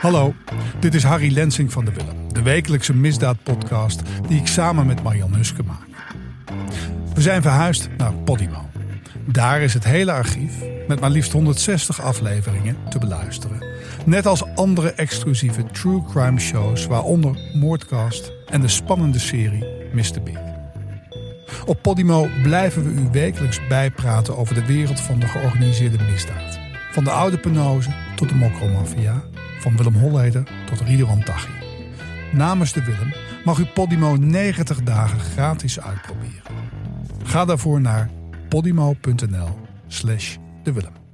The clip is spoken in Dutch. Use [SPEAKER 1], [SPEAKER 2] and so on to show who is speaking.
[SPEAKER 1] Hallo, dit is Harry Lensing van de Willem, de wekelijkse misdaadpodcast die ik samen met Marian Huske maak. We zijn verhuisd naar Podimo. Daar is het hele archief met maar liefst 160 afleveringen te beluisteren. Net als andere exclusieve true crime shows, waaronder Moordcast en de spannende serie Mr. Big. Op Podimo blijven we u wekelijks bijpraten over de wereld van de georganiseerde misdaad. Van de oude penose tot de mokromafia, van Willem Holleder tot Ridwan Taghi. Namens de Willem mag u Podimo 90 dagen gratis uitproberen. Ga daarvoor naar podimo.nl slash de Willem.